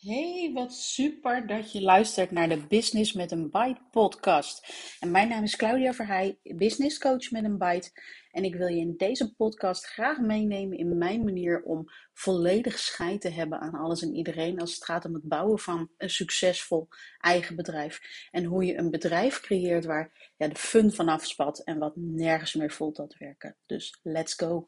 Hey, wat super dat je luistert naar de Business met een Bite podcast. En mijn naam is Claudia Verheij, business coach met een bite. En ik wil je in deze podcast graag meenemen in mijn manier om volledig scheid te hebben aan alles en iedereen als het gaat om het bouwen van een succesvol eigen bedrijf. En hoe je een bedrijf creëert waar ja, de fun vanaf spat en wat nergens meer voelt dat werken. Dus let's go.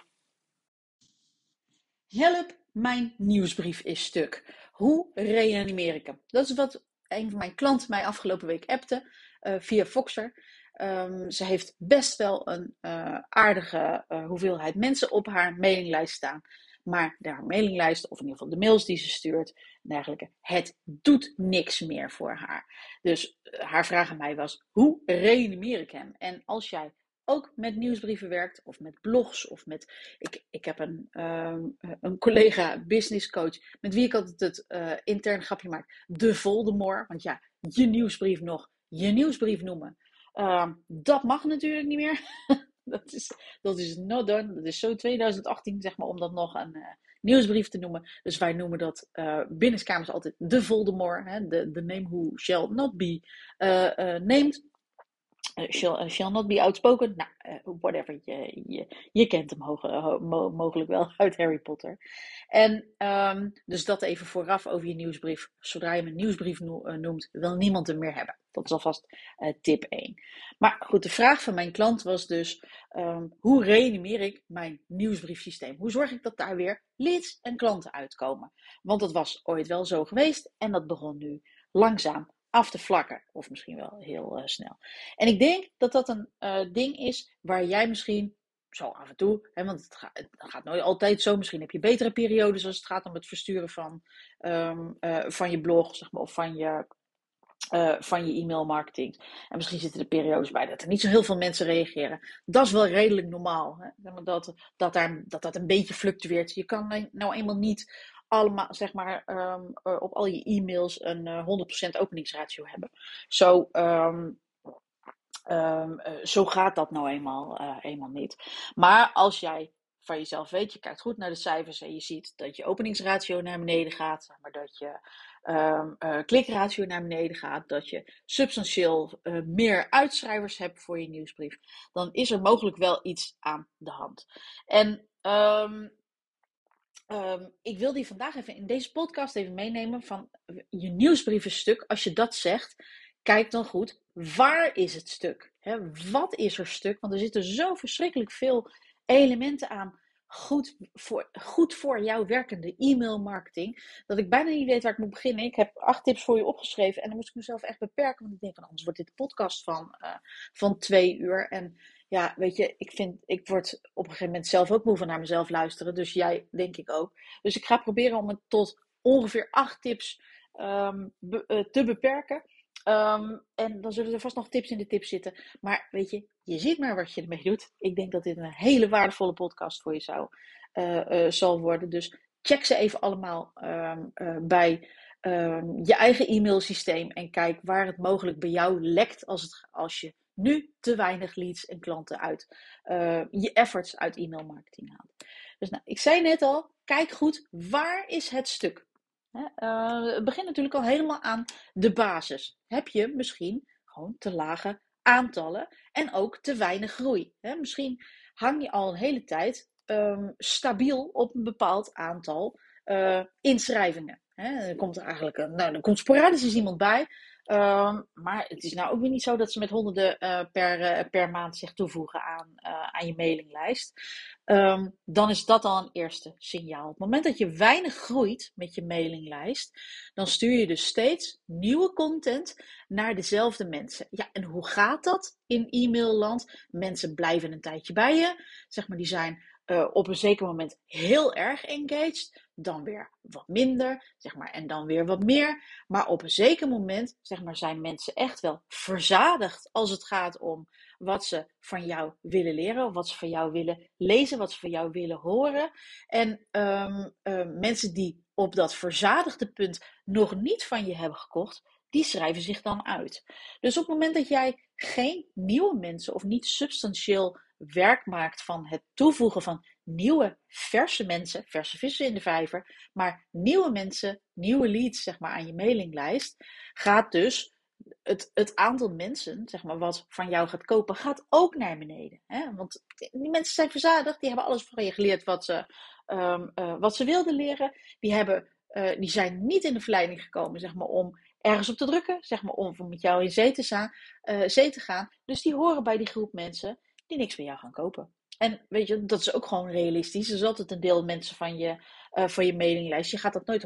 Help, mijn nieuwsbrief is stuk. Hoe reanimeer ik hem? Dat is wat een van mijn klanten mij afgelopen week appte uh, via Foxer. Um, ze heeft best wel een uh, aardige uh, hoeveelheid mensen op haar mailinglijst staan. Maar de haar mailinglijst, of in ieder geval de mails die ze stuurt en dergelijke, het doet niks meer voor haar. Dus haar vraag aan mij was: hoe reanimeer ik hem? En als jij ook met nieuwsbrieven werkt of met blogs of met. Ik, ik heb een, um, een collega business coach met wie ik altijd het uh, intern grapje maak. De Voldemort. Want ja, je nieuwsbrief nog je nieuwsbrief noemen. Uh, dat mag natuurlijk niet meer. dat, is, dat is not done. Dat is zo 2018, zeg maar, om dat nog een uh, nieuwsbrief te noemen. Dus wij noemen dat uh, binnenskamers altijd de Voldemort. Hè? De, de name who shall not be named. Shall, uh, shall, not be outspoken. Nou, uh, whatever. Je, je, kent hem mogelijk wel uit Harry Potter. En um, dus dat even vooraf over je nieuwsbrief. Zodra je hem een nieuwsbrief no noemt, wil niemand hem meer hebben. Dat is alvast tip 1. Maar goed, de vraag van mijn klant was dus: um, hoe reanimeer ik mijn nieuwsbriefsysteem? Hoe zorg ik dat daar weer leads en klanten uitkomen? Want dat was ooit wel zo geweest en dat begon nu langzaam af te vlakken. Of misschien wel heel uh, snel. En ik denk dat dat een uh, ding is waar jij misschien zo af en toe, hè, want het gaat, nooit altijd zo. Misschien heb je betere periodes als het gaat om het versturen van, um, uh, van je blog zeg maar, of van je, van je e-mail marketing. En misschien zitten er periodes bij dat er niet zo heel veel mensen reageren. Dat is wel redelijk normaal. Hè? Dat, dat, daar, dat dat een beetje fluctueert. Je kan nou eenmaal niet allemaal, zeg maar, um, uh, op al je e-mails een uh, 100% openingsratio hebben. Zo, um, um, uh, zo gaat dat nou eenmaal, eenmaal niet. Maar als jij van jezelf weet, je kijkt goed naar de cijfers en je ziet dat je openingsratio naar beneden gaat, maar dat je klikratio naar beneden gaat, dat je substantieel meer uitschrijvers hebt voor je nieuwsbrief, dan is er mogelijk wel iets aan de hand. En Um, ik wil die vandaag even in deze podcast even meenemen van je nieuwsbrievenstuk. Als je dat zegt, kijk dan goed, waar is het stuk? He, wat is er stuk? Want er zitten zo verschrikkelijk veel elementen aan. Goed voor, goed voor jouw werkende e-mail marketing. Dat ik bijna niet weet waar ik moet beginnen. Ik heb acht tips voor je opgeschreven. En dan moest ik mezelf echt beperken. Want ik denk van anders wordt dit een podcast van, uh, van twee uur. En ja, weet je, ik vind, ik word op een gegeven moment zelf ook moe van naar mezelf luisteren. Dus jij, denk ik ook. Dus ik ga proberen om het tot ongeveer acht tips be, uh, te beperken. Um, en dan zullen er vast nog tips in de tips zitten. Maar weet je, je ziet maar wat je ermee doet. Ik denk dat dit een hele waardevolle podcast voor je zou, uh, uh, zal worden. Dus check ze even allemaal um, bij je eigen e-mailsysteem. En kijk waar het mogelijk bij jou lekt als, het, als je nu te weinig leads en klanten uit uh, je efforts uit e-mail marketing haalt. Dus nou, ik zei net al, kijk goed, waar is het stuk? Uh, het begint natuurlijk al helemaal aan de basis. Heb je misschien gewoon te lage aantallen en ook te weinig groei? Hè? Misschien hang je al een hele tijd um, stabiel op een bepaald aantal uh, inschrijvingen. Hè? Dan komt er eigenlijk een, nou, dan komt sporadisch iemand bij. Um, maar het is nou ook weer niet zo dat ze met honderden uh, per, uh, per maand zich toevoegen aan, uh, aan je mailinglijst. Um, dan is dat al een eerste signaal. Op het moment dat je weinig groeit met je mailinglijst, dan stuur je dus steeds nieuwe content naar dezelfde mensen. Ja, en hoe gaat dat in e-mailland? Mensen blijven een tijdje bij je. Zeg maar, die zijn uh, op een zeker moment heel erg engaged, dan weer wat minder, zeg maar, en dan weer wat meer. Maar op een zeker moment, zeg maar, zijn mensen echt wel verzadigd als het gaat om wat ze van jou willen leren, wat ze van jou willen lezen, wat ze van jou willen horen. En um, um, mensen die op dat verzadigde punt nog niet van je hebben gekocht, die schrijven zich dan uit. Dus op het moment dat jij geen nieuwe mensen of niet substantieel werk maakt van het toevoegen van nieuwe, verse mensen, verse vissen in de vijver, maar nieuwe mensen, nieuwe leads zeg maar, aan je mailinglijst, gaat dus het, het aantal mensen, zeg maar, wat van jou gaat kopen, gaat ook naar beneden. Hè? Want die mensen zijn verzadigd, die hebben alles van je geleerd wat ze, um, uh, wat ze wilden leren. Die, hebben, uh, die zijn niet in de verleiding gekomen, zeg maar, om ergens op te drukken, zeg maar, om met jou in zee te, uh, zee te gaan. Dus die horen bij die groep mensen die niks van jou gaan kopen. En weet je, dat is ook gewoon realistisch. Er is altijd een deel mensen van je, uh, van je mailinglijst. Je gaat dat nooit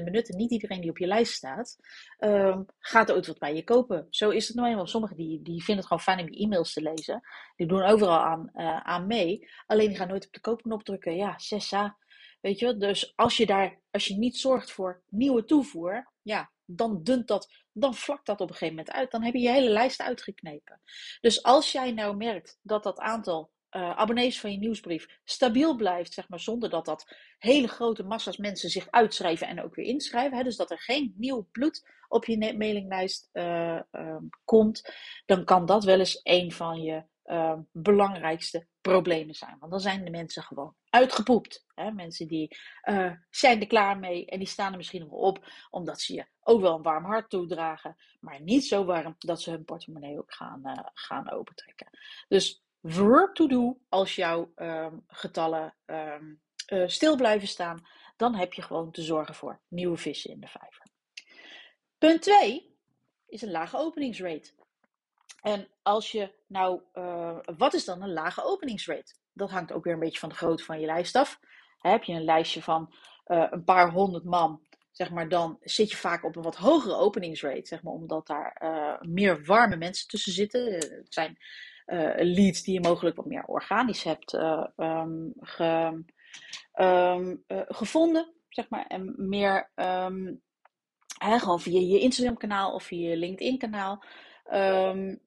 100% benutten. Niet iedereen die op je lijst staat, uh, gaat ooit wat bij je kopen. Zo is het nou eenmaal. Sommigen die, die vinden het gewoon fijn om je e-mails te lezen. Die doen overal aan, uh, aan mee. Alleen die gaan nooit op de koopknop drukken. Ja, sessa. Weet je, dus als je daar, als je niet zorgt voor nieuwe toevoer, ja, dan dunt dat, dan vlakt dat op een gegeven moment uit. Dan heb je je hele lijst uitgeknepen. Dus als jij nou merkt dat dat aantal uh, abonnees van je nieuwsbrief stabiel blijft, zeg maar, zonder dat dat hele grote massa's mensen zich uitschrijven en ook weer inschrijven. Hè, dus dat er geen nieuw bloed op je mailinglijst uh, uh, komt, dan kan dat wel eens een van je belangrijkste problemen zijn. Want dan zijn de mensen gewoon uitgepoept. Hè? Mensen die uh, zijn er klaar mee en die staan er misschien nog op, omdat ze je ook wel een warm hart toedragen, maar niet zo warm dat ze hun portemonnee ook gaan, uh, gaan opentrekken. Dus work to do als jouw um, getallen um, uh, stil blijven staan, dan heb je gewoon te zorgen voor nieuwe vissen in de vijver. Punt 2 is een lage openingsrate. En als je nou, uh, wat is dan een lage openingsrate? Dat hangt ook weer een beetje van de grootte van je lijst af. Heb je een lijstje van uh, een paar honderd man, zeg maar, dan zit je vaak op een wat hogere openingsrate, zeg maar, omdat daar uh, meer warme mensen tussen zitten. Het zijn leads die je mogelijk wat meer organisch hebt ge, um, gevonden, zeg maar, en meer um, hè, gewoon via je Instagram kanaal of via je LinkedIn kanaal. Um,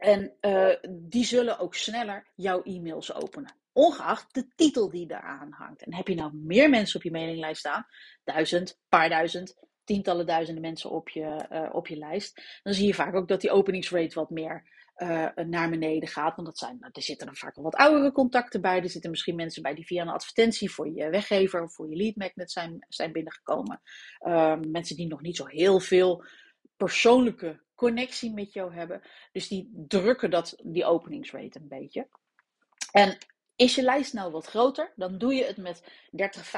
en uh, die zullen ook sneller jouw e-mails openen. Ongeacht de titel die eraan hangt. En heb je nou meer mensen op je mailinglijst staan, duizend, paar duizend, tientallen duizenden mensen op je, uh, op je lijst, dan zie je vaak ook dat die openingsrate wat meer uh, naar beneden gaat. Want dat zijn, er zitten dan vaak al wat oudere contacten bij. Er zitten misschien mensen bij die via een advertentie voor je weggever of voor je lead magnet zijn, zijn binnengekomen. mensen die nog niet zo heel veel persoonlijke connectie met jou hebben. Dus die drukken dat, die openingsrate een beetje. En is je lijst nou wat groter, dan doe je het met 30,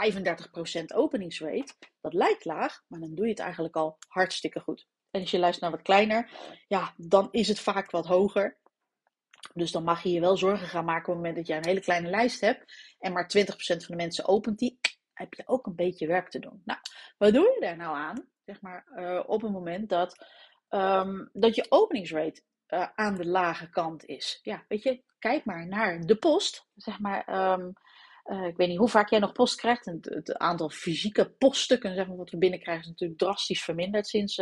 35% openingsrate. Dat lijkt laag, maar dan doe je het eigenlijk al hartstikke goed. En is je lijst nou wat kleiner, ja, dan is het vaak wat hoger. Dus dan mag je je wel zorgen gaan maken op het moment dat jij een hele kleine lijst hebt en maar 20% van de mensen opent die, heb je ook een beetje werk te doen. Nou, wat doe je daar nou aan? Zeg maar uh, op het moment dat um, dat je openingsrate uh, aan de lage kant is. Ja, weet je, kijk maar naar de post. Zeg maar, um, uh, ik weet niet hoe vaak jij nog post krijgt. Het, aantal fysieke poststukken zeg maar, wat we binnenkrijgen is natuurlijk drastisch verminderd sinds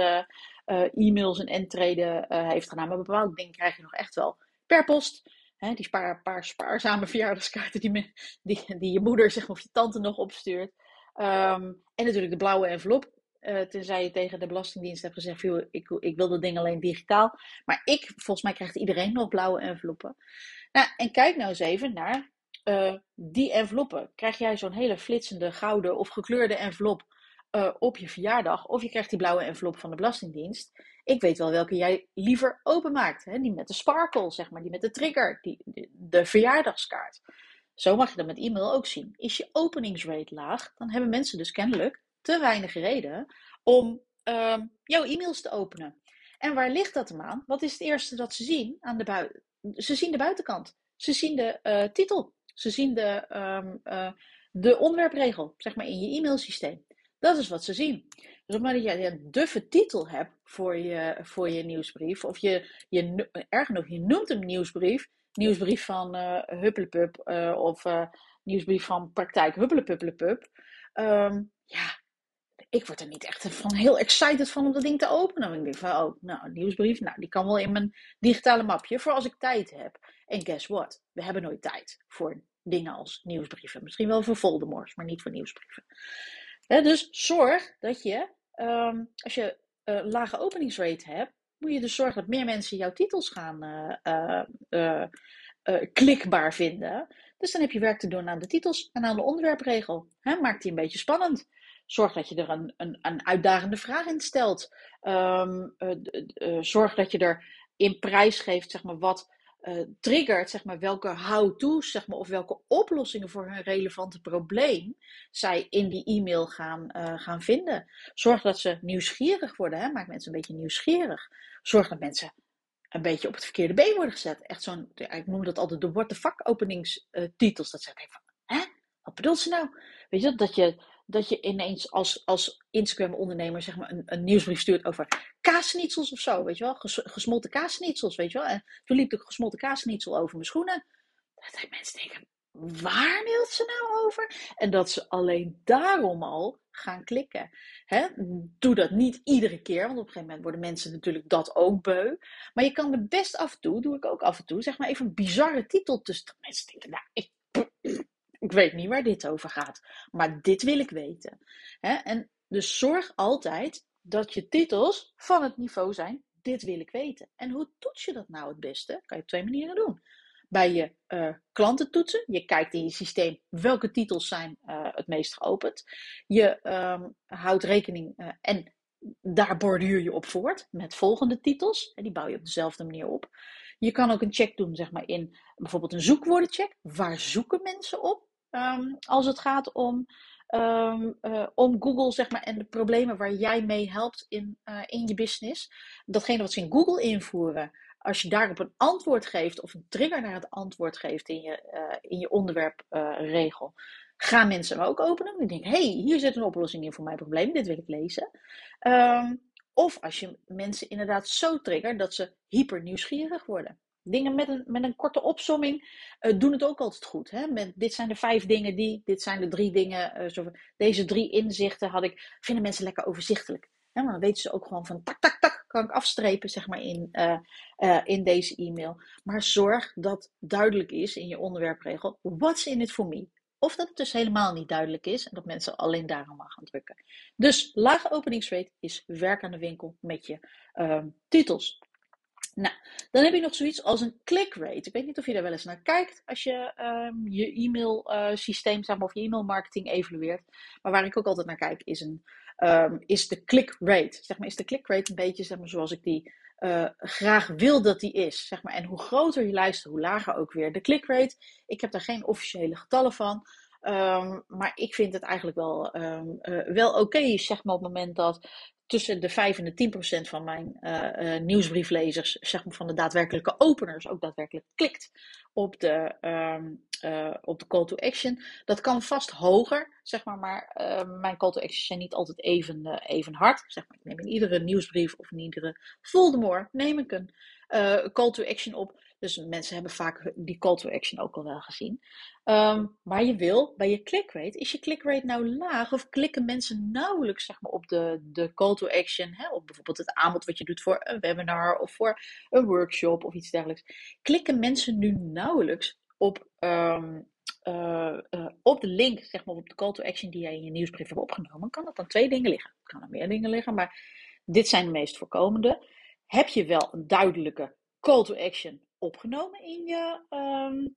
e-mails een entree heeft gedaan. Maar bepaalde dingen krijg je nog echt wel per post. Hè, die paar, paar spaarzame verjaardagskaarten die, die, je moeder zeg maar, of je tante nog opstuurt. Um, en natuurlijk de blauwe envelop. Uh, tenzij je tegen de Belastingdienst hebt gezegd: joh, ik, ik wil dat ding alleen digitaal. Maar ik, volgens mij krijgt iedereen nog blauwe enveloppen. Nou, en kijk nou eens even naar uh, die enveloppen. Krijg jij zo'n hele flitsende gouden of gekleurde envelop uh, op je verjaardag? Of je krijgt die blauwe envelop van de Belastingdienst? Ik weet wel welke jij liever openmaakt. Hè? Die met de sparkle, zeg maar, die met de trigger, die, de, de verjaardagskaart. Zo mag je dat met e-mail ook zien. Is je openingsrate laag, dan hebben mensen dus kennelijk te weinig reden om uh, jouw e-mails te openen. En waar ligt dat hem aan? Wat is het eerste dat ze zien aan de buiten? Ze zien de buitenkant. Ze zien de uh, titel. Ze zien de, um, de onderwerpregel, zeg maar, in je e-mailsysteem. Dat is wat ze zien. Dus op het moment dat je een duffe titel hebt voor je, voor je nieuwsbrief, of je, je, erger nog, je noemt hem nieuwsbrief, nieuwsbrief van uh, of nieuwsbrief van praktijk Huppelepuppelepup, um, ja, ik word er niet echt van heel excited van om dat ding te openen. Ik denk van, oh, nou, een nieuwsbrief, nou, die kan wel in mijn digitale mapje voor als ik tijd heb. En guess what? We hebben nooit tijd voor dingen als nieuwsbrieven. Misschien wel voor Voldemorts, maar niet voor nieuwsbrieven. Dus zorg dat je, um, als je uh, lage openingsrate hebt, moet je dus zorgen dat meer mensen jouw titels gaan uh, uh, klikbaar vinden. Dus dan heb je werk te doen aan de titels en aan de onderwerpregel. maak die een beetje spannend. Zorg dat je er een, een, een uitdagende vraag in stelt. Ehm, eh, eh, zorg dat je er in prijs geeft zeg maar, wat uh, triggert, zeg maar, welke how-to's zeg maar, of welke oplossingen voor hun relevante probleem zij in die e-mail gaan, gaan vinden. Zorg dat ze nieuwsgierig worden. Hè? Maak mensen een beetje nieuwsgierig. Zorg dat mensen een beetje op het verkeerde been worden gezet. Echt zo'n, ik noem dat altijd de what the fuck. Dat ze denken van, hè? Wat bedoelt ze nou? Weet je, dat je, dat je ineens als, als Instagram-ondernemer zeg maar een, een nieuwsbrief stuurt over kaasnietsels of zo, weet je wel? gesmolten kaasnietsels, weet je wel? En toen liep de gesmolten kaasnietsel over mijn schoenen. Dat mensen denken, waar mailt ze nou over? En dat ze alleen daarom al gaan klikken. Hè? Doe dat niet iedere keer, want op een gegeven moment worden mensen natuurlijk dat ook beu. Maar je kan er best af en toe, doe ik ook af en toe, zeg maar even een bizarre titel tussen. Mensen denken, nou, ik, ik weet niet waar dit over gaat, maar dit wil ik weten. En dus zorg altijd dat je titels van het niveau zijn, dit wil ik weten. En hoe toets je dat nou het beste? Kan je op twee manieren doen bij je uh, klanten toetsen. Je kijkt in je systeem welke titels zijn uh, het meest geopend. Je um, houdt rekening uh, en daar borduur je op voort met volgende titels. En die bouw je op dezelfde manier op. Je kan ook een check doen, zeg maar, in bijvoorbeeld een zoekwoordencheck. Waar zoeken mensen op um, als het gaat om, um, om Google, zeg maar, en de problemen waar jij mee helpt in, in je business? Datgene wat ze in Google invoeren, als je daarop een antwoord geeft of een trigger naar het antwoord geeft in je, uh, in je onderwerpregel, gaan mensen hem ook openen. Die denken, hey, hier zit een oplossing in voor mijn probleem, dit wil ik lezen. Um, of als je mensen inderdaad zo triggert dat ze hyper nieuwsgierig worden. Dingen met een, met een korte opsomming uh, doen het ook altijd goed. Hè? Met, dit zijn de vijf dingen die, dit zijn de drie dingen. Zo, deze drie inzichten had ik, vinden mensen lekker overzichtelijk. Hè? Maar dan weten ze ook gewoon van tak, tak, tak, kan ik afstrepen zeg maar, in, uh, in deze e-mail. Maar zorg dat duidelijk is in je onderwerpregel, what's in it for me? Of dat het dus helemaal niet duidelijk is en dat mensen alleen daarom maar gaan drukken. Dus lage openingsrate is werk aan de winkel met je uh, titels. Nou, dan heb je nog zoiets als een click rate. Ik weet niet of je daar wel eens naar kijkt als je um, je e-mail uh, systeem zeg maar, of je e-mail marketing evalueert. Maar waar ik ook altijd naar kijk is een um, is de click rate. Zeg maar, is de click rate een beetje zeg maar, zoals ik die uh, graag wil dat die is. Zeg maar. En hoe groter je lijst, hoe lager ook weer de click rate. Ik heb daar geen officiële getallen van. Um, maar ik vind het eigenlijk wel, um, uh, wel oké, zeg maar op het moment dat tussen de 5 en de 10 procent van mijn uh, uh, nieuwsbrieflezers, zeg maar van de daadwerkelijke openers, ook daadwerkelijk klikt op de, uh, op de call to action. Dat kan vast hoger, zeg maar, maar mijn call to action zijn niet altijd even, even hard. Zeg maar, ik neem in iedere nieuwsbrief of in iedere Voldemort neem ik een call to action op. Dus mensen hebben vaak die call to action ook al wel gezien. Um, maar je wil bij je click rate, is je click rate nou laag of klikken mensen nauwelijks zeg maar, op de, de call to action, hè, op bijvoorbeeld het aanbod wat je doet voor een webinar of voor een workshop of iets dergelijks. Klikken mensen nu nauwelijks op, um, uh, uh, op de link, zeg maar op de call to action die jij in je nieuwsbrief hebt opgenomen? Kan dat dan twee dingen liggen? Kan er meer dingen liggen, maar dit zijn de meest voorkomende. Heb je wel een duidelijke call to action opgenomen in je, um,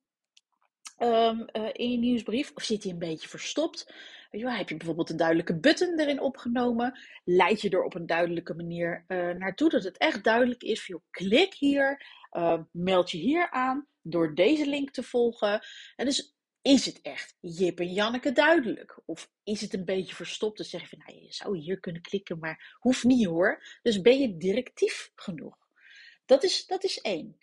um, uh, in je nieuwsbrief? Of zit die een beetje verstopt? Weet heb je bijvoorbeeld een duidelijke button erin opgenomen? Leid je er op een duidelijke manier uh, naartoe dat het echt duidelijk is? Van, klik hier, uh, meld je hier aan door deze link te volgen. En dus is het echt Jip en Janneke duidelijk? Of is het een beetje verstopt? Dan zeg je van, nou, je zou hier kunnen klikken, maar hoeft niet hoor. Dus ben je directief genoeg? Dat is, dat is één.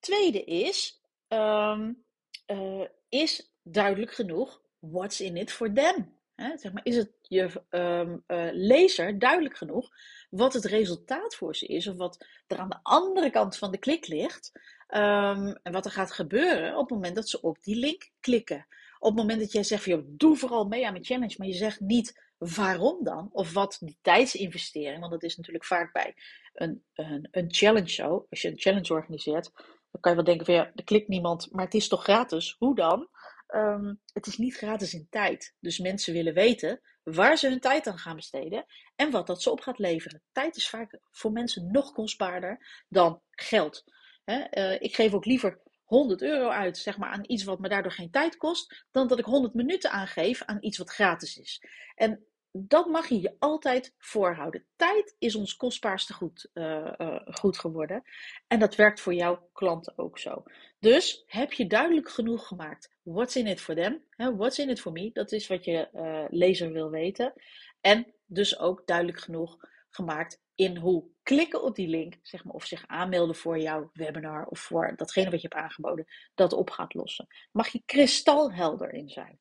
Tweede is, um, uh, is duidelijk genoeg, what's in it for them? He, zeg maar, is het je um, lezer duidelijk genoeg wat het resultaat voor ze is, of wat er aan de andere kant van de klik ligt, um, en wat er gaat gebeuren op het moment dat ze op die link klikken. Op het moment dat jij zegt, joh, doe vooral mee aan mijn challenge, maar je zegt niet waarom dan, of wat die tijdsinvestering, want dat is natuurlijk vaak bij een, een, een challenge show, als je een challenge organiseert, dan kan je wel denken van ja, er klikt niemand, maar het is toch gratis? Hoe dan? Um, het is niet gratis in tijd. Dus mensen willen weten waar ze hun tijd aan gaan besteden en wat dat ze op gaat leveren. Tijd is vaak voor mensen nog kostbaarder dan geld. He, uh, ik geef ook liever 100 euro uit zeg maar, aan iets wat me daardoor geen tijd kost, dan dat ik 100 minuten aangeef aan iets wat gratis is. En dat mag je je altijd voorhouden. Tijd is ons kostbaarste goed, uh, uh, goed geworden. En dat werkt voor jouw klanten ook zo. Dus heb je duidelijk genoeg gemaakt. What's in it for them? What's in it for me? Dat is wat je uh, lezer wil weten. En dus ook duidelijk genoeg gemaakt in hoe klikken op die link, zeg maar, of zich aanmelden voor jouw webinar of voor datgene wat je hebt aangeboden, dat op gaat lossen. Mag je kristalhelder in zijn.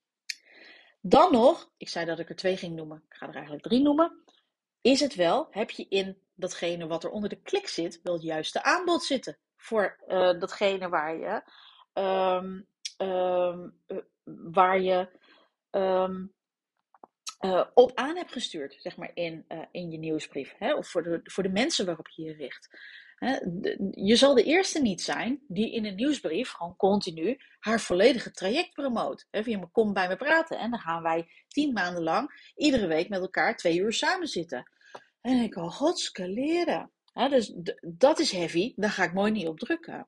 Dan nog, ik zei dat ik er twee ging noemen, ik ga er eigenlijk drie noemen. Is het wel, heb je in datgene wat er onder de klik zit, wel het juiste aanbod zitten voor uh, datgene waar je, um, um, waar je um, uh, op aan hebt gestuurd, zeg maar, in, in je nieuwsbrief. Hè? Of voor de, voor de mensen waarop je je richt. Je zal de eerste niet zijn die in een nieuwsbrief gewoon continu haar volledige traject promoot. Hè? Via me kom bij me praten. En dan gaan wij tien maanden lang iedere week met elkaar twee uur samen zitten. En ik al, godske leren. Dus dat is heavy, daar ga ik mooi niet op drukken.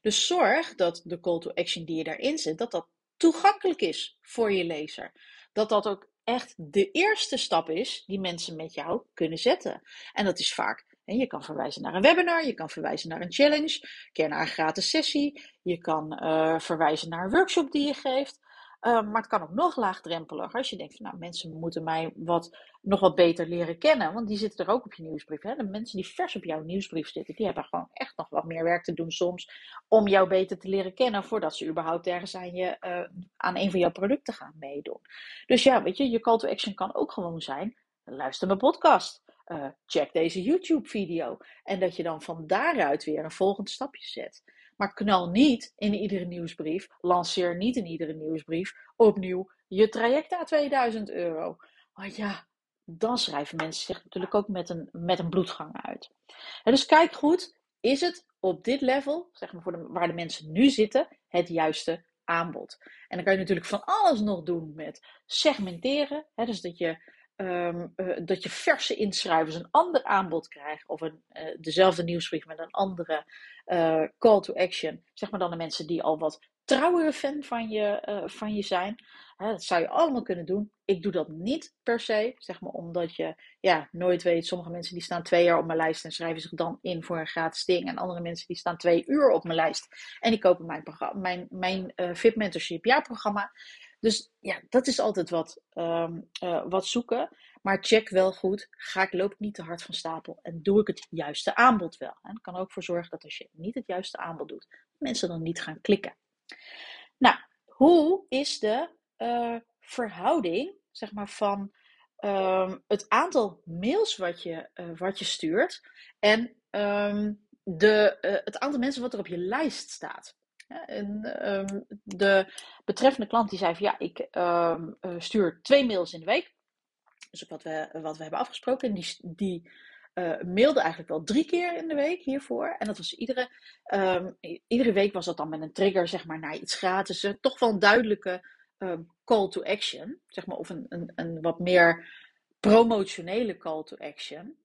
Dus zorg dat de call to action die je daarin zet, dat dat toegankelijk is voor je lezer. Dat dat ook echt de eerste stap is die mensen met jou kunnen zetten. En dat is vaak, je kan verwijzen naar een webinar, je kan verwijzen naar een challenge, een keer naar een gratis sessie, je kan uh, verwijzen naar een workshop die je geeft. Uh, maar het kan ook nog laagdrempeliger. Als je denkt van nou, mensen moeten mij wat, nog wat beter leren kennen. Want die zitten er ook op je nieuwsbrief. Hè? De mensen die vers op jouw nieuwsbrief zitten, die hebben gewoon echt nog wat meer werk te doen soms. Om jou beter te leren kennen voordat ze überhaupt ergens aan, je, uh, aan een van jouw producten gaan meedoen. Dus ja, weet je, je call to action kan ook gewoon zijn. Luister mijn podcast. Uh, check deze YouTube video. En dat je dan van daaruit weer een volgend stapje zet. Maar knal niet in iedere nieuwsbrief, lanceer niet in iedere nieuwsbrief opnieuw je traject à 2000 euro. Want ja, dan schrijven mensen zich natuurlijk ook met een, met een bloedgang uit. Dus kijk goed, is het op dit level, zeg maar voor de, waar de mensen nu zitten, het juiste aanbod? En dan kan je natuurlijk van alles nog doen met segmenteren. Hè, dus dat je Um, uh, dat je verse inschrijvers een ander aanbod krijgt. Of een, uh, dezelfde nieuwsbrief met een andere uh, call to action. Zeg maar dan de mensen die al wat trouwere fan van je, van je zijn. dat zou je allemaal kunnen doen. Ik doe dat niet per se. Zeg maar omdat je ja, nooit weet. Sommige mensen die staan twee jaar op mijn lijst en schrijven zich dan in voor een gratis ding. En andere mensen die staan twee uur op mijn lijst. En die kopen mijn, mijn, mijn VIP Mentorship jaarprogramma. Dus ja, dat is altijd wat, um, uh, wat zoeken. Maar check wel goed, ga ik, loop ik niet te hard van stapel en doe ik het juiste aanbod wel. En kan ook voor zorgen dat als je niet het juiste aanbod doet, mensen dan niet gaan klikken. Nou, hoe is de uh, verhouding zeg maar, van um, het aantal mails wat je, uh, wat je stuurt en um, de, het aantal mensen wat er op je lijst staat? En um, de betreffende klant die zei van ja, ik um, stuur twee mails in de week. Dus wat we, wat we hebben afgesproken. En die, die uh, mailde eigenlijk wel drie keer in de week hiervoor. En dat was iedere, um, iedere week was dat dan met een trigger, zeg maar, naar iets gratis. Uh, toch wel een duidelijke call to action. Zeg maar, of een, een, een wat meer promotionele call to action.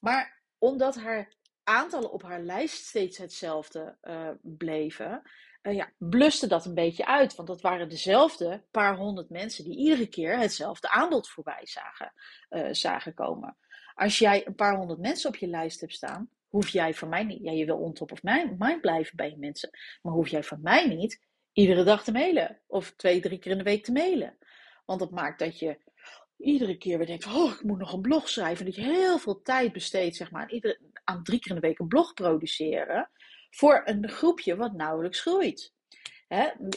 Maar omdat haar aantallen op haar lijst steeds hetzelfde bleven, uh, ja, bluste dat een beetje uit. Want dat waren dezelfde paar honderd mensen die iedere keer hetzelfde aanbod voorbij zagen, uh, zagen komen. Als jij een paar honderd mensen op je lijst hebt staan, hoef jij van mij niet, ja, je wil on top of mind blijven bij je mensen, maar hoef jij van mij niet iedere dag te mailen. Of twee, drie keer in de week te mailen. Want dat maakt dat je iedere keer weer denkt: oh, ik moet nog een blog schrijven. Dat je heel veel tijd besteedt, zeg maar, aan, iedere, aan drie keer in de week een blog produceren voor een groepje wat nauwelijks groeit.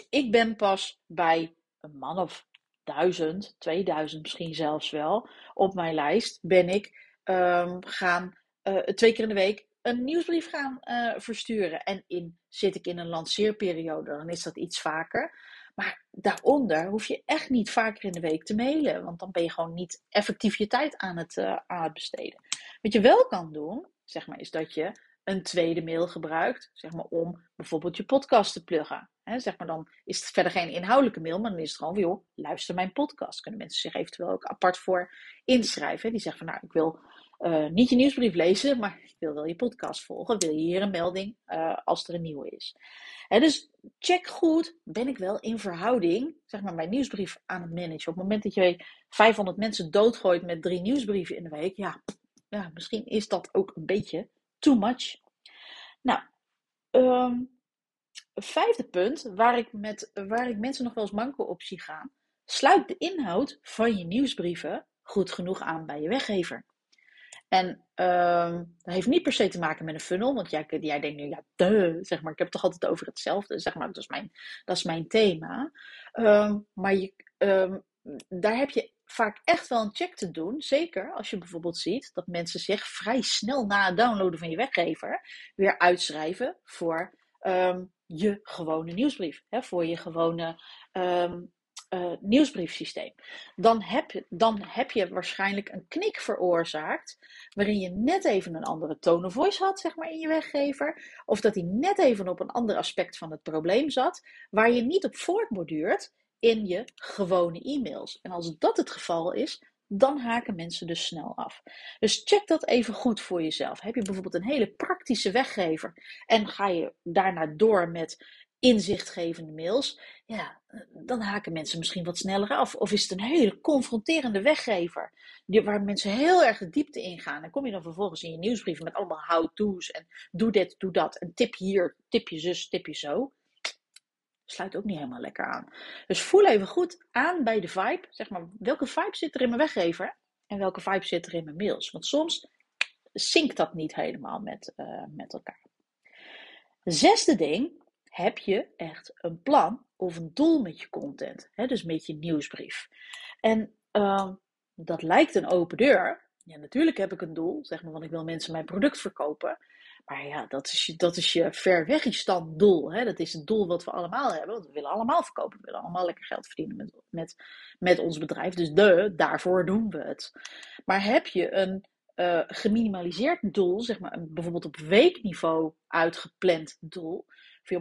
ik ben pas bij een man of duizend, 2000 misschien zelfs wel, op mijn lijst ben ik um, gaan uh, twee keer in de week een nieuwsbrief gaan uh, versturen. En in, zit ik in een lanceerperiode, dan is dat iets vaker. Maar daaronder hoef je echt niet vaker in de week te mailen, want dan ben je gewoon niet effectief je tijd aan het, uh, aan het besteden. Wat je wel kan doen, zeg maar, is dat je een tweede mail gebruikt, zeg maar, om bijvoorbeeld je podcast te pluggen. He, zeg maar, dan is het verder geen inhoudelijke mail, maar dan is het gewoon van, joh, luister mijn podcast. Kunnen mensen zich eventueel ook apart voor inschrijven. Die zeggen van, nou, ik wil uh, niet je nieuwsbrief lezen, maar ik wil wel je podcast volgen. Wil je hier een melding uh, als er een nieuwe is? Dus check goed, ben ik wel in verhouding, zeg maar, mijn nieuwsbrief aan het managen. Op het moment dat je 500 mensen doodgooit met drie nieuwsbrieven in de week, ja, ja misschien is dat ook een beetje too much. Nou, um, vijfde punt, waar ik, met, waar ik mensen nog wel eens manko op zie gaan. Sluit de inhoud van je nieuwsbrieven goed genoeg aan bij je weggever. En uh, dat heeft niet per se te maken met een funnel, want jij, jij denkt nu, ja, duh, zeg maar, ik heb het toch altijd over hetzelfde, zeg maar, dat is mijn, dat is mijn thema. Um, maar je, daar heb je vaak echt wel een check te doen. Zeker als je bijvoorbeeld ziet dat mensen zich vrij snel na het downloaden van je weggever weer uitschrijven voor um, je gewone nieuwsbrief. Hè, voor je gewone um, uh, nieuwsbriefsysteem. Dan heb, je, dan heb je waarschijnlijk een knik veroorzaakt. waarin je net even een andere tone of voice had, zeg maar, in je weggever. Of dat hij net even op een ander aspect van het probleem zat. waar je niet op voortborduurt in je gewone e-mails. En als dat het geval is, dan haken mensen dus snel af. Dus check dat even goed voor jezelf. Heb je bijvoorbeeld een hele praktische weggever en ga je daarna door met inzichtgevende mails, ja, dan haken mensen misschien wat sneller af. Of is het een hele confronterende weggever, waar mensen heel erg de diepte in gaan. En kom je dan vervolgens in je nieuwsbrieven met allemaal how-to's en doe dit, doe dat, en tip hier, tip je zus, tip je zo sluit ook niet helemaal lekker aan. Dus voel even goed aan bij de vibe. Zeg maar, welke vibe zit er in mijn weggever? En welke vibe zit er in mijn mails? Want soms zinkt dat niet helemaal met, uh, met elkaar. Zesde ding, heb je echt een plan of een doel met je content? Hè? Dus met je nieuwsbrief. En uh, dat lijkt een open deur. Ja, natuurlijk heb ik een doel, zeg maar, want ik wil mensen mijn product verkopen. Maar ja, dat is je, dat is je ver doel. Hè? Dat is het doel wat we allemaal hebben. Want we willen allemaal verkopen. We willen allemaal lekker geld verdienen met, met, met ons bedrijf. Dus de, daarvoor doen we het. Maar heb je een uh, geminimaliseerd doel, zeg maar bijvoorbeeld op weekniveau uitgepland doel.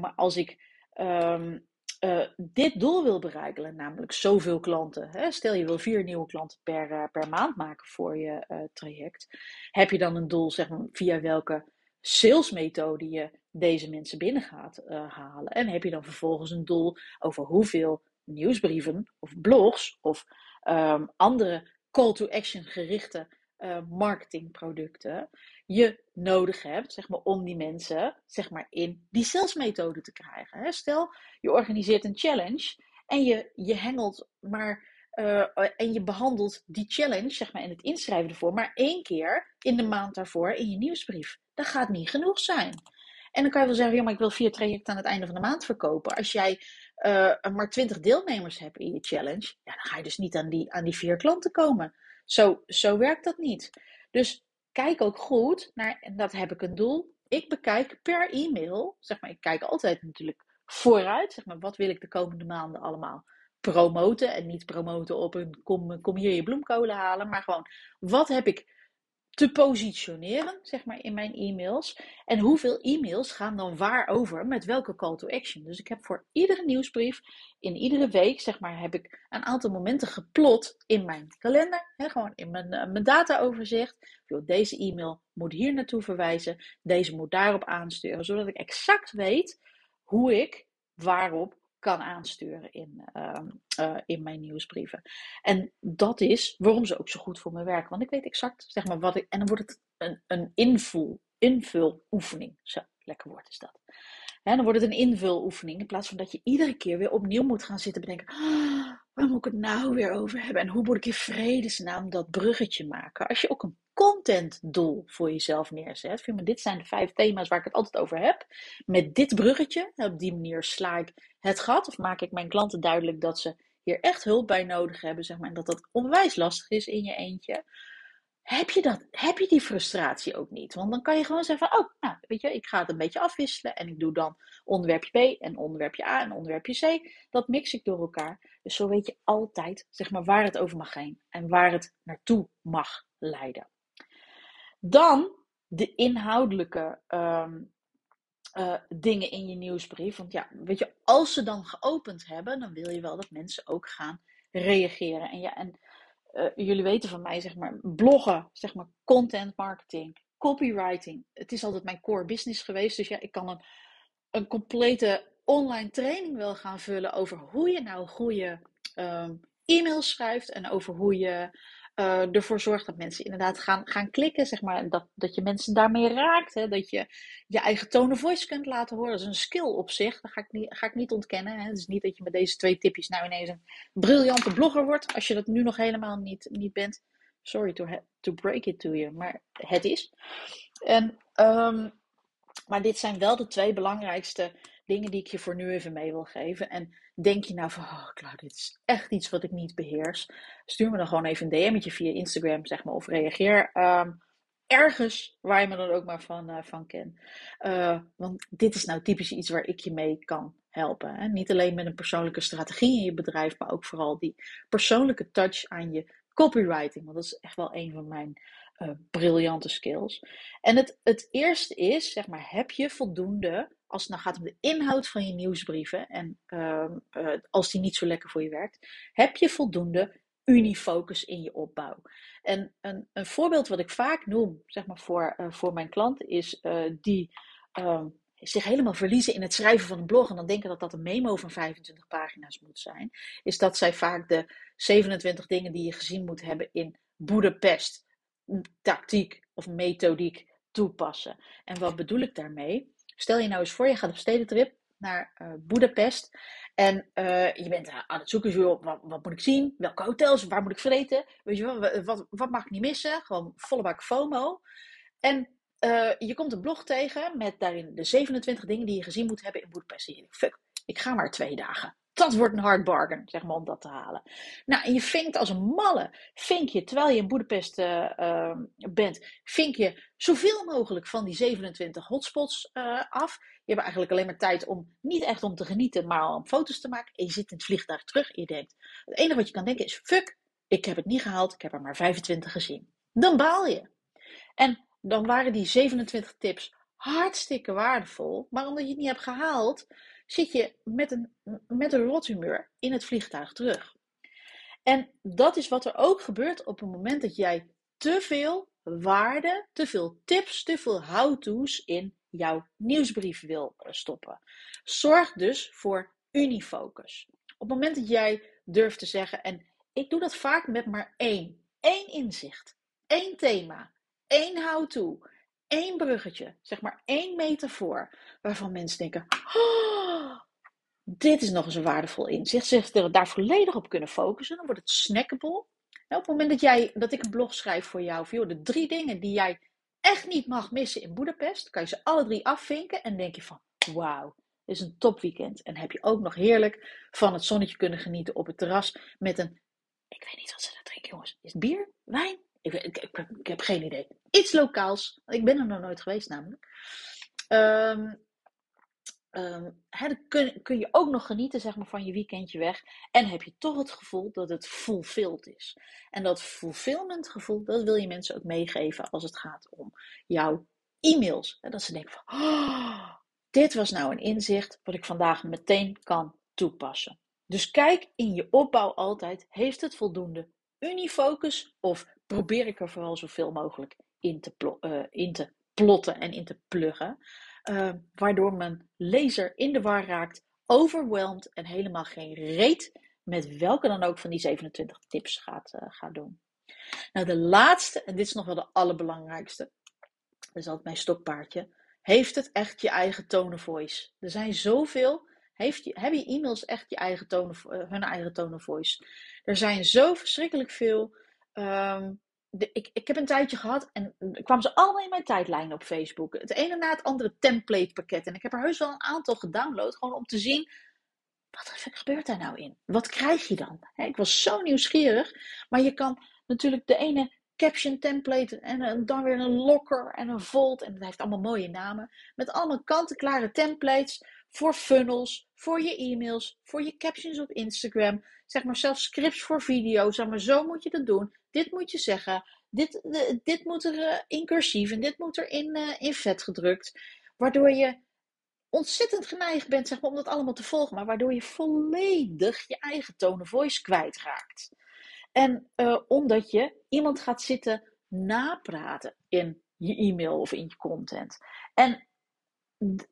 Maar als ik um, uh, dit doel wil bereiken, namelijk zoveel klanten. Hè? Stel je wil vier nieuwe klanten per, uh, per maand maken voor je traject. Heb je dan een doel, zeg maar, via welke salesmethode je deze mensen binnen gaat uh, halen. En heb je dan vervolgens een doel over hoeveel nieuwsbrieven of blogs of um, andere call to action gerichte uh, marketingproducten je nodig hebt, zeg maar, om die mensen zeg maar, in die salesmethode te krijgen. Hè? Stel, je organiseert een challenge en je, je hengelt maar uh, en je behandelt die challenge, zeg maar, in het inschrijven ervoor, maar één keer in de maand daarvoor in je nieuwsbrief. Dat gaat niet genoeg zijn. En dan kan je wel zeggen, ja, maar ik wil vier trajecten aan het einde van de maand verkopen. Als jij uh, maar twintig deelnemers hebt in je challenge, ja, dan ga je dus niet aan die, aan die vier klanten komen. Zo, zo werkt dat niet. Dus kijk ook goed naar, en dat heb ik een doel. Ik bekijk per e-mail, zeg maar, ik kijk altijd natuurlijk vooruit, zeg maar, wat wil ik de komende maanden allemaal promoten. En niet promoten op een kom, kom hier je bloemkolen halen, maar gewoon wat heb ik te positioneren, zeg maar, in mijn e-mails. En hoeveel e-mails gaan dan waar over met welke call to action. Dus ik heb voor iedere nieuwsbrief, in iedere week, zeg maar, heb ik een aantal momenten geplot in mijn kalender. Hè, gewoon in mijn, uh, mijn dataoverzicht. Deze e-mail moet hier naartoe verwijzen. Deze moet daarop aansturen. Zodat ik exact weet hoe ik waarop kan aansturen in, uh, uh, in mijn nieuwsbrieven. En dat is waarom ze ook zo goed voor me werken. Want ik weet exact, zeg maar, wat ik. En dan wordt het een, een invul, invuloefening. Zo, lekker woord is dat. En dan wordt het een invuloefening. In plaats van dat je iedere keer weer opnieuw moet gaan zitten bedenken. Oh, waar moet ik het nou weer over hebben? En hoe moet ik in vredesnaam dat bruggetje maken? Als je ook een contentdoel voor jezelf neerzet. Vind dit zijn de vijf thema's waar ik het altijd over heb. Met dit bruggetje, op die manier sla ik het gat. Of maak ik mijn klanten duidelijk dat ze hier echt hulp bij nodig hebben. Zeg maar, en dat dat onwijs lastig is in je eentje. Heb je, dat, heb je die frustratie ook niet? Want dan kan je gewoon zeggen van, oh, nou, weet je, ik ga het een beetje afwisselen. En ik doe dan onderwerpje B en onderwerpje A en onderwerpje C. Dat mix ik door elkaar. Dus zo weet je altijd, zeg maar, waar het over mag gaan. En waar het naartoe mag leiden. Dan de inhoudelijke um, uh, dingen in je nieuwsbrief. Want ja, weet je, als ze dan geopend hebben, dan wil je wel dat mensen ook gaan reageren. En ja, en jullie weten van mij, zeg maar, bloggen, zeg maar, content marketing, copywriting. Het is altijd mijn core business geweest. Dus ja, ik kan een, een complete online training wel gaan vullen over hoe je nou goede um, e-mails schrijft en over hoe je uh, ervoor zorgt dat mensen inderdaad gaan, gaan klikken, zeg maar. Dat, dat je mensen daarmee raakt. Hè? Dat je je eigen tone of voice kunt laten horen. Dat is een skill op zich. Dat ga ik niet, ga ik niet ontkennen. Hè? Het is niet dat je met deze twee tipjes nou ineens een briljante blogger wordt. Als je dat nu nog helemaal niet, niet bent. Sorry to, to break it to you. Maar het is. En, um, maar dit zijn wel de twee belangrijkste dingen die ik je voor nu even mee wil geven. En denk je nou van, oh Claudia, dit is echt iets wat ik niet beheers. Stuur me dan gewoon even een DM'tje via Instagram, zeg maar, of reageer um, ergens waar je me dan ook maar van, uh, van kent. Uh, want dit is nou typisch iets waar ik je mee kan helpen. Hè? Niet alleen met een persoonlijke strategie in je bedrijf, maar ook vooral die persoonlijke touch aan je copywriting. Want dat is echt wel een van mijn uh, briljante skills. En het, het eerste is, zeg maar, heb je voldoende als het nou gaat om de inhoud van je nieuwsbrieven en uh, uh, als die niet zo lekker voor je werkt, heb je voldoende unifocus in je opbouw. En een, een voorbeeld wat ik vaak noem, zeg maar voor, uh, voor mijn klanten, is uh, die ehm, zich helemaal verliezen in het schrijven van een blog en dan denken dat dat een memo van 25 pagina's moet zijn, is dat zij vaak de 27 dingen die je gezien moet hebben in Boedapest tactiek of methodiek toepassen. En wat bedoel ik daarmee? Stel je nou eens voor, je gaat op stedentrip naar uh, Budapest. En uh, je bent aan het zoeken, wat, wat, moet ik zien? Welke hotels? Waar moet ik vreten? Weet je wel, wat, wat mag ik niet missen? Gewoon volle bak FOMO. En je komt een blog tegen met daarin de 27 dingen die je gezien moet hebben in Budapest. En je denkt, fuck, ik ga maar twee dagen. Dat wordt een hard bargain, zeg maar, om dat te halen. Nou, en je vinkt als een malle, vink je, terwijl je in Boedapest uh, uh, bent, vink je zoveel mogelijk van die 27 hotspots uh, af. Je hebt eigenlijk alleen maar tijd om, niet echt om te genieten, maar om foto's te maken. En je zit in het vliegtuig terug en je denkt, het enige wat je kan denken is, fuck, ik heb het niet gehaald, ik heb er maar 25 gezien. Dan baal je. En dan waren die 27 tips hartstikke waardevol, maar omdat je het niet hebt gehaald, zit je met een, met een rothumeur in het vliegtuig terug. En dat is wat er ook gebeurt op het moment dat jij te veel waarde, te veel tips, te veel how-to's in jouw nieuwsbrief wil stoppen. Zorg dus voor unifocus. Op het moment dat jij durft te zeggen, en ik doe dat vaak met maar één, één inzicht, één thema, één how-to, één bruggetje, zeg maar één metafoor, waarvan mensen denken: oh, dit is nog eens een waardevol inzicht. Zich daar volledig op kunnen focussen, dan wordt het snackable. Nou, op het moment dat, jij, dat ik een blog schrijf voor jou, voor de drie dingen die jij echt niet mag missen in Boedapest, kan je ze alle drie afvinken en denk je van: wauw. Is een topweekend. En heb je ook nog heerlijk van het zonnetje kunnen genieten op het terras met een. Ik weet niet wat ze daar drinken, jongens. Is bier? Wijn? Ik, ik, ik, heb geen idee. Iets lokaals. Ik ben er nog nooit geweest namelijk. Um, um, dan kun, kun, je ook nog genieten zeg maar, van je weekendje weg. En heb je toch het gevoel dat het fulfilled is. En dat fulfillment gevoel, dat wil je mensen ook meegeven als het gaat om jouw e-mails. Dat ze denken van, oh, dit was nou een inzicht wat ik vandaag meteen kan toepassen. Dus kijk in je opbouw altijd, heeft het voldoende unifocus of probeer ik er vooral zoveel mogelijk in te, uh, in te plotten en in te pluggen. Uh, waardoor mijn lezer in de war raakt, overweldigd en helemaal geen reet met welke dan ook van die 27 tips gaat, uh, gaat doen. Nou, de laatste, en dit is nog wel de allerbelangrijkste, dat is altijd mijn stokpaardje. Heeft het echt je eigen tone voice? Er zijn zoveel. Heeft je, hebben je e-mails echt je eigen tone hun eigen tone voice? Er zijn zo verschrikkelijk veel Um, de, ik, ik heb een tijdje gehad en kwamen ze allemaal in mijn tijdlijn op Facebook. Het ene na het andere template pakket. En ik heb er heus wel een aantal gedownload, gewoon om te zien. Wat gebeurt daar nou in? Wat krijg je dan? ik was zo nieuwsgierig. Maar je kan natuurlijk de ene caption template en dan weer een locker en een volt. En dat heeft allemaal mooie namen. Met allemaal kant-en-klare templates voor funnels, voor je e-mails, voor je captions op Instagram. Zeg maar zelfs scripts voor video's. Zeg maar, zo moet je dat doen. Dit moet je zeggen. Dit, dit moet er uh, in cursief en dit moet er in, uh, in vet gedrukt. Waardoor je ontzettend geneigd bent zeg maar, om dat allemaal te volgen. Maar waardoor je volledig je eigen tone of voice kwijtraakt. En omdat je iemand gaat zitten napraten in je e-mail of in je content. En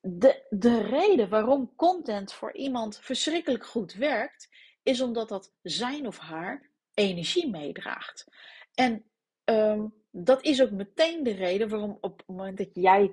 de, de reden waarom content voor iemand verschrikkelijk goed werkt, is omdat dat zijn of haar energie meedraagt. En um, dat is ook meteen de reden waarom op het moment dat jij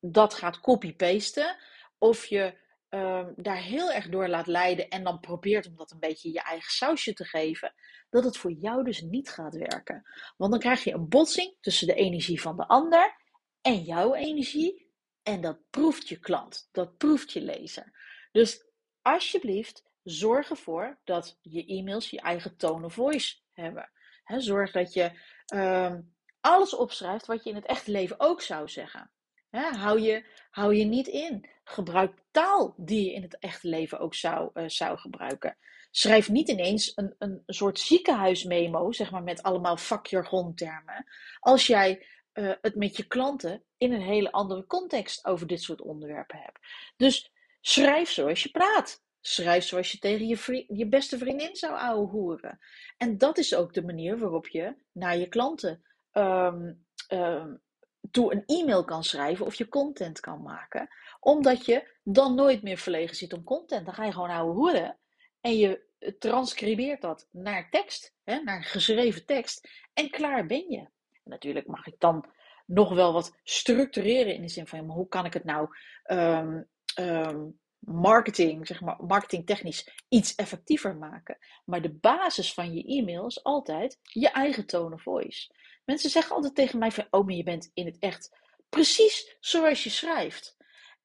dat gaat copy-pasten, of je um, daar heel erg door laat leiden en dan probeert om dat een beetje je eigen sausje te geven, dat het voor jou dus niet gaat werken. Want dan krijg je een botsing tussen de energie van de ander en jouw energie. En dat proeft je klant, dat proeft je lezer. Dus alsjeblieft, zorg ervoor dat je e-mails je eigen tone of voice hebben. zorg dat je um, alles opschrijft wat je in het echte leven ook zou zeggen. hou, je, hou je niet in. Gebruik taal die je in het echte leven ook zou, uh, zou gebruiken. Schrijf niet ineens een, een soort ziekenhuismemo, zeg maar met allemaal vakjargontermen. Als jij uh, het met je klanten in een hele andere context over dit soort onderwerpen hebt. Dus schrijf zoals je praat. Schrijf zoals je tegen je, je beste vriendin zou ouwe horen. En dat is ook de manier waarop je naar je klanten um, um, toe een e-mail kan schrijven of je content kan maken. Omdat je dan nooit meer verlegen zit om content. Dan ga je gewoon ouwe horen. En je transcribeert dat naar tekst, hè, naar geschreven tekst. En klaar ben je. Natuurlijk mag ik dan nog wel wat structureren in de zin van hoe kan ik het nou um, um, marketing, zeg maar, marketingtechnisch iets effectiever maken. Maar de basis van je e-mail is altijd je eigen tone of voice. Mensen zeggen altijd tegen mij van, oh, maar je bent in het echt precies zoals je schrijft.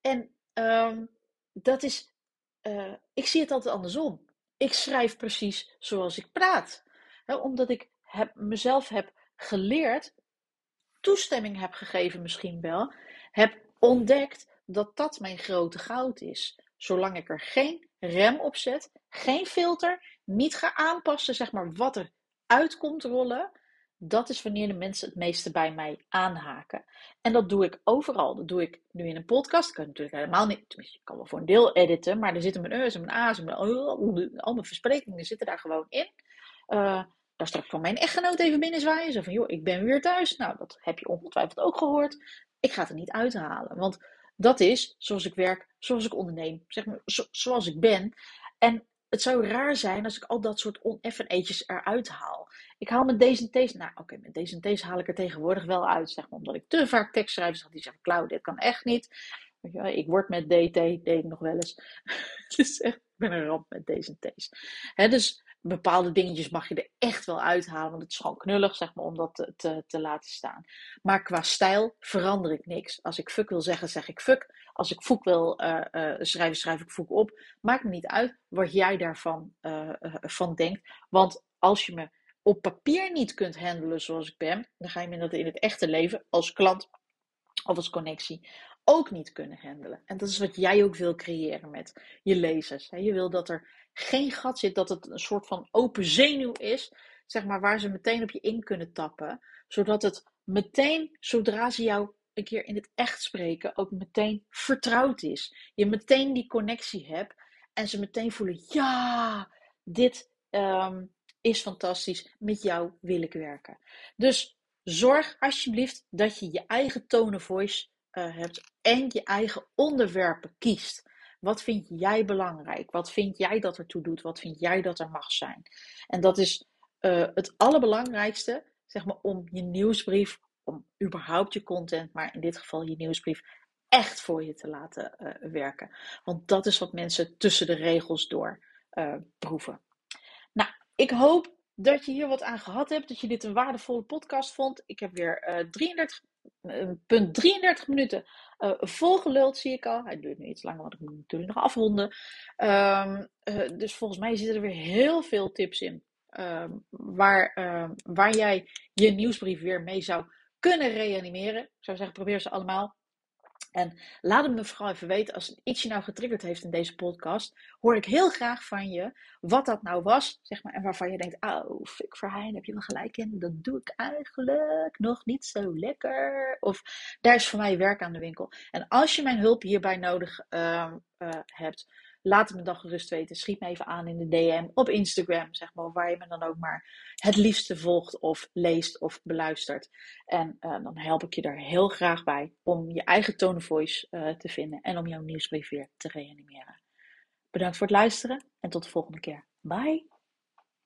En um, dat is, uh, ik zie het altijd andersom. Ik schrijf precies zoals ik praat. omdat ik heb, mezelf heb geleerd, toestemming heb gegeven misschien wel, heb ontdekt dat dat mijn grote goud is. Zolang ik er geen rem op zet, geen filter, niet ga aanpassen, zeg maar, wat er uit komt rollen, dat is wanneer de mensen het meeste bij mij aanhaken. En dat doe ik overal. Dat doe ik nu in een podcast. Dat kan natuurlijk helemaal niet. Tenminste, ik kan wel voor een deel editen. Maar er zitten mijn E's en mijn A's en mijn, al mijn versprekingen zitten daar gewoon in. Uh, daar straks van mijn echtgenoot even binnenzwaaien. Zo van, joh, ik ben weer thuis. Nou, dat heb je ongetwijfeld ook gehoord. Ik ga het er niet uithalen. Want dat is zoals ik werk, zoals ik onderneem. Zeg maar, zoals ik ben. En het zou raar zijn als ik al dat soort oneffenetjes eruit haal. Ik haal met deze en deze, nou oké, met deze en deze haal ik er tegenwoordig wel uit, zeg maar, omdat ik te vaak tekst schrijf. Dus die zeggen, Klauw, dit kan echt niet. Ik word met DT, deed ik nog wel eens. dus echt, ik ben een ramp met deze en deze. dus bepaalde dingetjes mag je er echt wel uithalen, want het is gewoon knullig, zeg maar, om dat te, te, te, laten staan. Maar qua stijl verander ik niks. Als ik fuck wil zeggen, zeg ik fuck. Als ik fuck wil uh, uh, schrijven, schrijf ik fuck op. Maakt me niet uit wat jij daarvan uh, van denkt. Want als je me op papier niet kunt handelen zoals ik ben, dan ga je me dat in het echte leven als klant of als connectie ook niet kunnen handelen. En dat is wat jij ook wil creëren met je lezers. Je wil dat er geen gat zit, dat het een soort van open zenuw is, zeg maar, waar ze meteen op je in kunnen tappen, zodat het meteen, zodra ze jou een keer in het echt spreken, ook meteen vertrouwd is. Je meteen die connectie hebt en ze meteen voelen, ja, dit um, is fantastisch, met jou wil ik werken. Dus zorg alsjeblieft dat je je eigen tone of voice uh, hebt en je eigen onderwerpen kiest. Wat vind jij belangrijk? Wat vind jij dat er toe doet? Wat vind jij dat er mag zijn? En dat is uh, het allerbelangrijkste, zeg maar, om je nieuwsbrief, om überhaupt je content, maar in dit geval je nieuwsbrief, echt voor je te laten uh, werken. Want dat is wat mensen tussen de regels door uh, proeven. Nou, ik hoop dat je hier wat aan gehad hebt, dat je dit een waardevolle podcast vond. Ik heb weer 33 punt 33 minuten uh, volgeluld, zie ik al. Hij duurt nu iets langer, want ik moet natuurlijk nog afronden. Um, uh, dus volgens mij zitten er weer heel veel tips in. Um, waar, um, waar jij je nieuwsbrief weer mee zou kunnen reanimeren. Ik zou zeggen, probeer ze allemaal. En laat het me vooral even weten als iets je nou getriggerd heeft in deze podcast. Hoor ik heel graag van je wat dat nou was, zeg maar. En waarvan je denkt, oh, Fik Verheijn, heb je wel gelijk in. Dat doe ik eigenlijk nog niet zo lekker. Of daar is voor mij werk aan de winkel. En als je mijn hulp hierbij nodig uh, uh, hebt, laat het me dan gerust weten. Schiet me even aan in de DM op Instagram, zeg maar, waar je me dan ook maar het liefste volgt of leest of beluistert. En uh, dan help ik je daar heel graag bij om je eigen tone of voice uh, te vinden en om jouw nieuwsbrief weer te reanimeren. Bedankt voor het luisteren en tot de volgende keer. Bye!